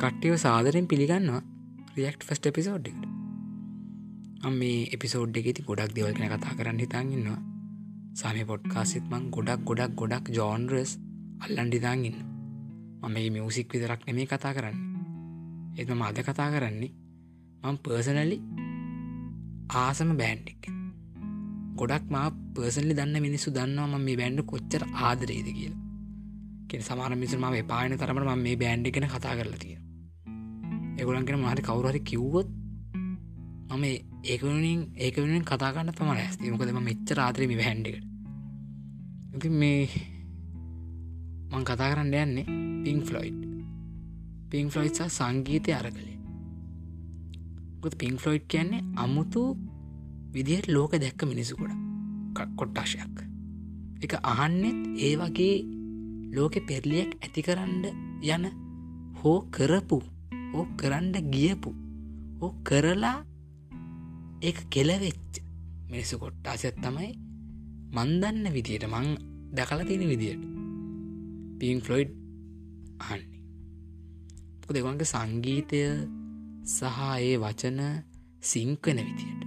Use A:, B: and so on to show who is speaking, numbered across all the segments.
A: කට්ටියව සාදරෙන් පිළිගන්නවා. රියක්් first episode එකට. මේ එපිසෝඩ් එකති ගොඩක් දෙවල් කෙන කතා කරන්න හිතාගන්නවා සමය පොඩ්කාසිත් මං ගොඩක් ගොඩක් ගොඩක් ජෝන්රස් අල්ලන්ඩිතාගන්න මම මේ මියසික් විතරක් නෙමේ කතා කරන්න. එම අද කතා කරන්නේ මං පර්සනලි ආසම බෑන්්ඩක් ගොඩක් මා පර්සනලි දන්න මිනිස්සු දන්නවා ම මේ බැන්ඩ කොච්චර ආදරේද කියලා. කෙන සමාන මිසම මේ පාන තරමට ම මේ බෑන්්ඩි කෙන කතා කරලා තියෙන එගුලන්ගෙන මහරි කවුරහරි කිව්වොත් මම ඒකනින් ඒක වෙන කතාගන්න තම ඇස්ති මොකද ම මෙච්ච රාතරම හැන්ඩිකට ඉති මේ මං කතා කරන්න යන්නේ පිං ෆ්ලොයිඩ් පිං ෆ්ලොයිඩ්සා සංගීතය අර කළේ පිං ෆ්ලොයිඩ් කියන්නේ අමුතු විදිහට ලෝක දැක්ක මිනිසුකොට කොට්ටාශයක්. එක අහන්නෙත් ඒ වගේ ලෝකෙ පෙරලියක් ඇති කරන්න යන හෝ කරපු ඕ කරන්න ගියපු. ඕ කරලා ඒ කෙලවෙච්ච මිනිස්සු කොට්ටාසත් තමයි මන්දන්න විදියට මං දැකල තියෙන විදියට පින් ෆ්ලොයිඩ් අන්නේ දෙවන්ගේ සංගීතය සහ ඒ වචන සිංකන විදියට.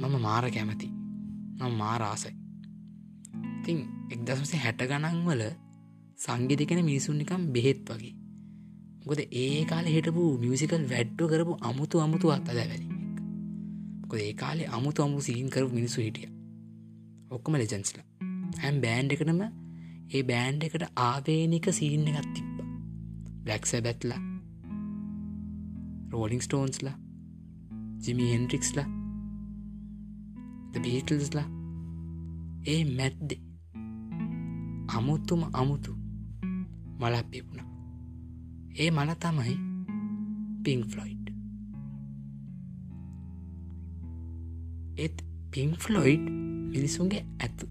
A: මම මාර කැමති. නම් මාරාසයි ඉතින් එක්දසසේ හැට ගණන්වල සංගිධකෙන මිනිසුන්නිකම් බෙහෙත් වගේ. ගොද ඒ කාල හිටපු මියසිකල් වැඩ්ඩ කරපු අමුතු අමුතු අත් අදැවැලි කොද ඒ කාලේ අමුතු අමු සීන් කරපු මිනිසු හිටිය. ඔක්කම ලෙජන්ස්ලා හැම් බෑන්් එකටම ඒ බෑන්් එකට ආවේනික සීන්න එකත් තිබ්බ. බ්ලක්ස බැත්ලා රෝලිං ස්ටෝන්ස්ලා ජිමි හෙන්ට්‍රික්ස්ලා බීටල්ස්ලා ඒ මැද්දේ අමුතුම අමුතු මලක් පිපුුණ. ඒ මල තමයි පිං ෆ්ලොයිඩ් ඒත් පිං ෆ්ලොයිඩ් මිනිසුන්ගේ ඇතු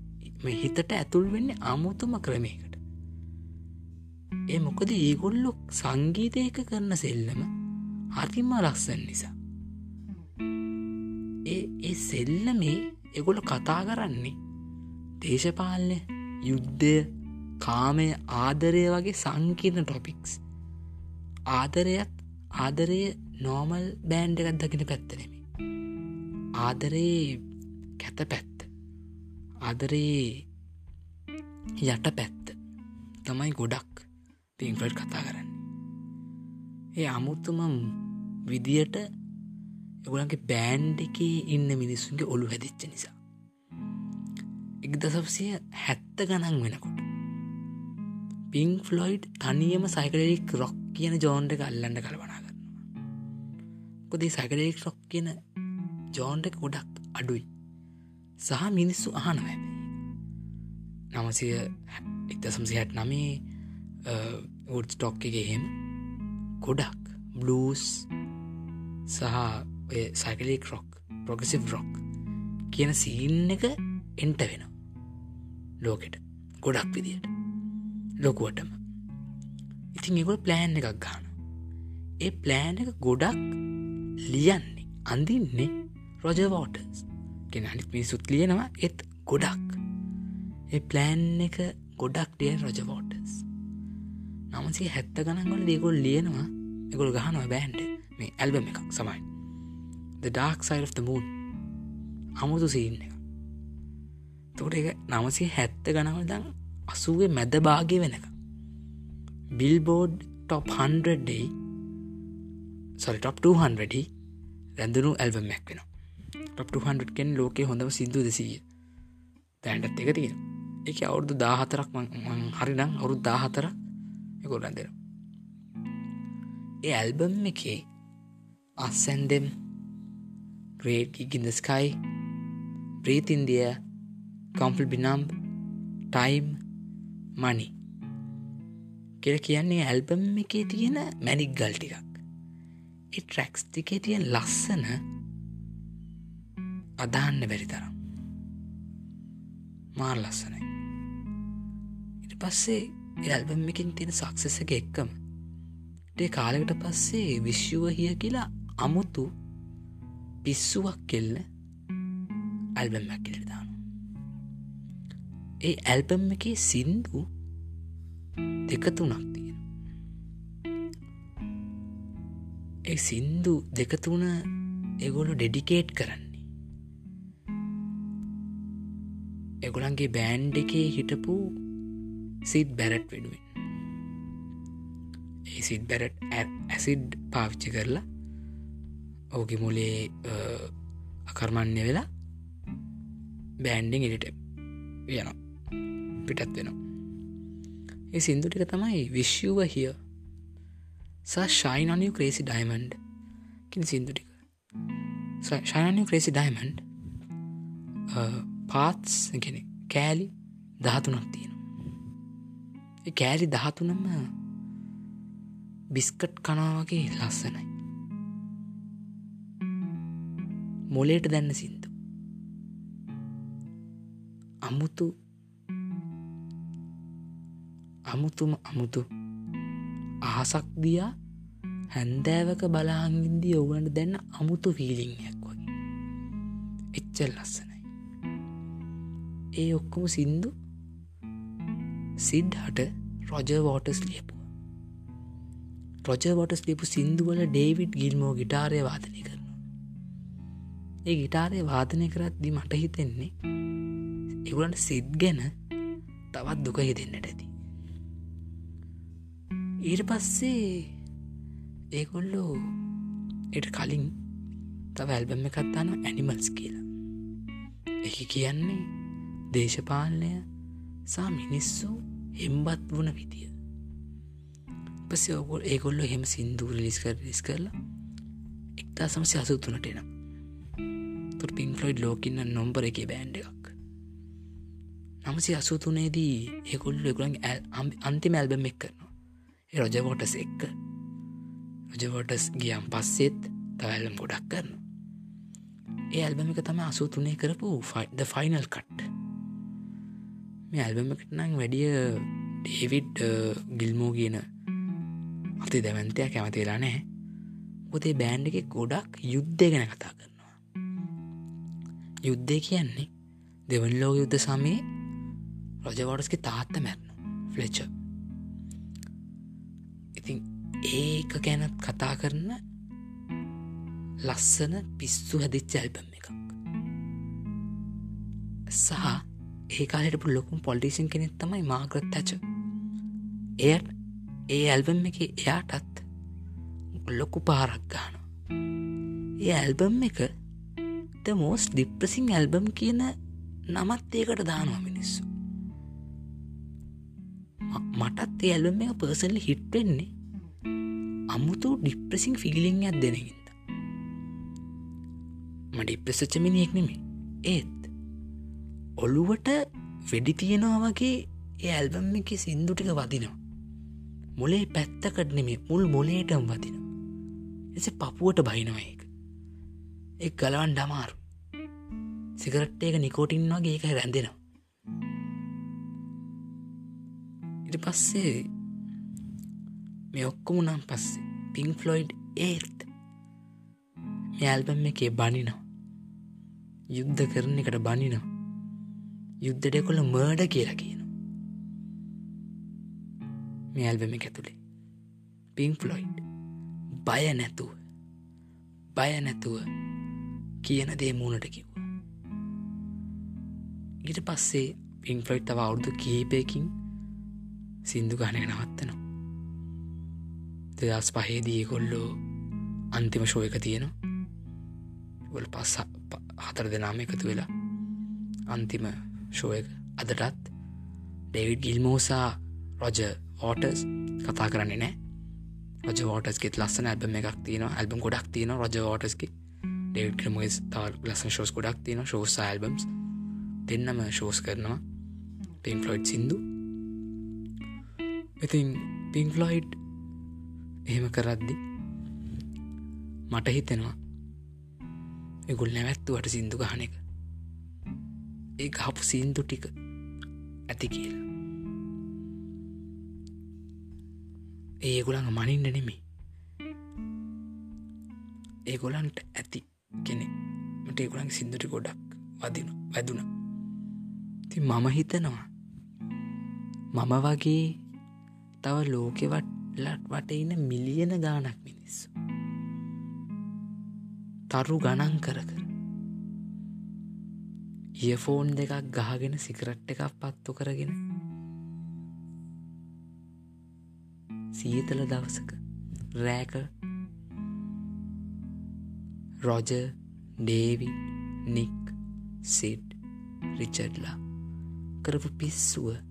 A: හිතට ඇතුල් වෙන්න අමුතුම ක්‍රමයකට. ඒ මොකද ඒගොල්ලො සංගීතයක කරන සෙල්ලම හරිම ලක්සන් නිසා. ඒ ඒ සෙල්ල මේ එගොල කතා කරන්නේ දේශපාලනය යුද්ධය කාමය ආදරය වගේ සංකීර්ණ ටොපික්ස් ආදරයත් ආදරය නෝමල් බෑන්්ඩ එකත් දකින පැත්තනෙමි ආදරයේ කැත පැත්ත ආදරයේ යට පැත්ත තමයි ගොඩක් පින්ෆලට් කතා කරන්නේ. ඒ අමුතුම විදියට එගුලන්ගේ බෑන්්ඩ එක ඉන්න මිනිස්සුන්ගේ ඔලු හැදිච්ච නිසා. එක් දසපසිය හැත්ත ගණන් වෙනකොට පිං ෆ්ලොයිඩ් තනියම සයිකලෙක් රොක් කියන ජෝන්ට එක අල්ලන්න කල්පනා කරනවා කොදේ සයිකලෙක් රොක් කියන ජෝන්ට එක ගොඩක් අඩුයි. සහ මිනිස්සු අහන හැබයි. නමසය එක්දසම්සි හැට නමේ උඩ් ස්ටොක් එක එහෙම ගොඩක් බ්ලස් සහ සයිකලෙක් රොක් ප්‍රොගසිව් රොක් කියන සීන් එක එන්ට වෙන ලෝකෙට. ගොඩක් විදියට. ලොකුවටම ඉතින් එකොල් ප්ලෑන් එකක් ගාන ඒ ප්ලෑන් එක ගොඩක් ලියන්නේ අඳින්නේ රොජවෝටස් කෙන අනිත් මිනිසුත් ලියනවා එත් ගොඩක්. ඒ ප්ලෑන් එක ගොඩක් ලිය රොජවෝටස් නමසේ හැත්ත ගණන්ගොල් දේගොල් ලියනවා එකොල් ගහනවා බෑන්ඩ මේ ඇල්බම එකක් සමයි. The Dark Side of the Moon. අමුතු සීන්න එක. තොට එක නමසේ හැත්ත ගනවල් දං අසුවේ මැද භාගය වෙනක බිල්බෝඩ් ටොප් 100ඩයි සොරි ටොප් 200 රැඳනු ඇල්වමැක් වෙන ටොප් 200 කෙන් ලෝකේ හොඳම සිින්දු දෙසීය. තැන්ටත් එක තියෙන එක අවුරුදු දාහතරක් හරිනම් අවුරුදු දාහතර එක රැඳෙන ඒ ඇල්බම් එකේ අස්සැන්දෙම් ග්‍රේට් ඉගින්ද ස්කයි ප්‍රීත් ඉන්දිය කම්පල් බිනම් ටයිම් මනි කෙර කියන්නේ ඇල්බම් එකේ තියෙන මැනික් ගල් ටිකක්. ඒ ට්‍රැක්ස් ටිකේ තියෙන ලස්සන අදහන්න බැරි තරම්. මාර් ලස්සනයි. ඉට පස්සේ ඇල්බම් එකින් තියෙන සක්සෙස එක එක්කම ටේ කාලකට පස්සේ විශ්යුව හිය කියලා අමුතු පිස්සුවක් කෙල්ල ඇල්බම්මක් කෙලට දාන ඒ ඇල්බම් එක සින්දු දෙක තුනක් තියෙන ඒ සින්දු දෙකතුන එගොලු ඩෙඩිකේට් කරන්නේ. එගොලන්ගේ බෑන්් එකේ හිටපු සිත් බැරට් වෙනුවෙන්. ඒ සිත් බැරට් ඇසිඩ් පාවිච්චි කරලා ඕගේ මුලේ අකර්මණ්‍ය වෙලා බෑන්ඩිං එලිට යන පිටත් වෙනවා. ඒ සිින්දු ටික තමයි විශ්යුව හිය ශයිනනු ක්‍රේසි ඩයිමන්ඩ් කින් සිින්දු ටික. ශයනු ක්‍රේසි ඩයිමන්ඩ් පාත්ස් ගෙන කෑලි දහතුනක් තියෙන කෑලි දහතුනම බිස්කට් කනාවගේ ලස්සනයි. මොලේට දැන්න සිින්දු. අමුතු අමුතුම අමුතු. අහසක් දියා හැන්දෑවක බලාංගින්දී ඔවුන්ට දැන්න අමුතු වීලිංයක් වගේ. එච්චල් ලස්සනයි. ඒ ඔක්කොම සින්දු සිද්ධහට රොජ වෝටස් ලියපුව. රොජ වොටස් ලිපු සින්දුවල ඩේවිඩ් ගිල්මෝ ගිටාරය වාදනය කරනවා. ඒ ගිටාරය වාදනය කරත්දි මට හිතෙන්නේ එගුලන්ට සිද් ගැන තවත් දුක හිතෙන්න්නට ඇති. ඊට පස්සේ ඒකොල්ලෝ එට කලින් තව ඇල්බම එකත්තාන ඇනිමල්ස් කියලා. එක කියන්නේ දේශපාලනය සා මිනිස්සු හෙම්බත් වුණ විදිය. පස්සේ ඔගොල් ඒගොල්ල හෙම සිින්දුර ලිස් කර ලිස් කරලා එක්තා සමසි අසුතුනට එනම් තුර පින් ෆලොයිඩ් ලෝකින්න නොම්බර එක බෑන්ඩ එකක්. නමසි අසුතුනේදී ඒගොල්ල එකුළන් අන්තිම ඇල්බම එක් කරනවා. රොජවෝටස් එක්ක. රොජවෝටස් ගියම් පස්සෙත් තවැල්ලම් ගොඩක් කරන ඒ ඇල්බම එක තම අසූ තුනේ කරපු ෆයිඩ ෆයිනල් කට් මේ ඇල්බමකට නං වැඩිය ඩේවිඩ් ගිල්මෝ කියන අති දැවන්තයක් කැමතිලා නෑ පොතේ බෑන්ඩ එක ගොඩක් යුද්ධය ගැන කතා කරනවා. යුද්ධය කියන්නේ දෙවන ලෝක යුද්ධ සමයේ රොජවෝටස්ගේ තාත්ත මැරණ ෆ්ලෙච්චර් ඉතින් ඒක ගැනත් කතා කරන ලස්සන පිස්සු හැදිච්ච ඇල්බම් එකක්. සහ ඒකාලට ලොකුම් පොලිසින් කෙනෙත් තමයි මාග්‍රත් ඇච එයට ඒ ඇල්බම් එක එයාටත් ලොකු පාරක් ගාන ඒ ඇල්බම් එක ද මෝස් ඩිප්‍රසිං ඇල්බම් කියන නමත් ඒකට දානවා මිනිස්සු. මටත් ඇල්බම එක පර්සන්ලි හිට්වෙන්නේ අමුතු ඩිප්‍රසිං ෆිලිං ඇත් දෙනගින්ද මට ඉප්‍රසච්චමිනියෙක් නෙමේ ඒත් ඔළුවට වෙඩි තියෙනවා වගේ ඒ ඇල්බම් එක සින්දු ටික වදිනවා. මොලේ පැත්තකට නෙමේ මුල් මොලේටම් වදින එස පපුුවට බහිනවා ඒක. එක් ගලවන් ඩමාරු සිකරට් ඒක නිකෝටින් වගේ ඒක රැඳෙනවා. ඉට පස්සේ මේ ඔක්කොම නම් පස්සේ පිං ෆ්ලොයිඩ් ඒත් මෙඇල්බම් එකේ බනිනවා. යුද්ධ කරන එකට බනිනවා. යුද්ධට කොළ මර්ඩ කියලා කියන මේ ඇල්බම එක ඇතුළේ පිං ෆ්ලොයිඩ් බය නැතුව බය නැතුව කියන දේ මූුණට කිව්වා. ඊට පස්සේ පිං ෆ්ලොයිට් තව අවුරුදු කීපයකින් සින්දු ගානක නවත්තනවා. දෙදස් පහේදී කොල්ලෝ අන්තිම ශෝය එක තියෙනවා. පස් හතර දෙනාම එකතු වෙලා අන්තිම ශෝයක අදටත් ඩෙවිඩ් ගිල්මෝසා රොජ ෝටස් කතා කරන්නේ නෑ රජ ෝටස්ගෙත් ලස්සන ඇල්බම එකක් තියන ඇල්බම් ගොඩක් තියන රජ ෝටස්කි ඩෙවිඩ් ක්‍රමස් තව ලස්සන ශෝස් ගොඩක් තියෙන ශෝස ඇල්බම්ස් දෙන්නම ශෝස් කරනවා. පින් ෆලොයිඩ් සිින්දු. ඉතින් පින්ෆලොයිඩ් එහෙම කරද්දි මට හිතෙනවා එගුල් නැවැත්තුවට සිින්දු ගහන එක. ඒ හපු සින්දු ටික ඇති කියලා. ඒගොළඟ මනින්ට නෙමේ ඒගොලන්ට ඇති කෙනෙ මට ඒගොළන් සිින්දුටි ගොඩක් වදින වැදුන. ති මම හිතනවා මම වගේ තව ලෝකෙවට ලට් වට ඉන්න මිලියන ගානක් මිනිස්සු. තරු ගණන් කර කර. ඉයෆෝන් දෙකක් ගහගෙන සිකරට් එකක් පත්තු කරගෙන. සීතල දවසක රෑක. රොජ ඩේවි නික් සිඩ් රිචඩ්ලා කරපු පිස්සුව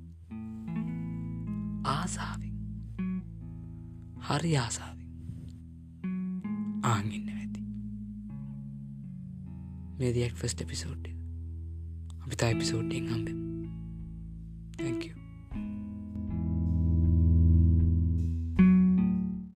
A: ආසාාවෙන්. හරි ආසාාවෙන්. ආගන්න ඇති මේදක් ෆස්ට පිසෝට් අපි තා පිසෝට්ටෙන් හම්බෙම්. තැක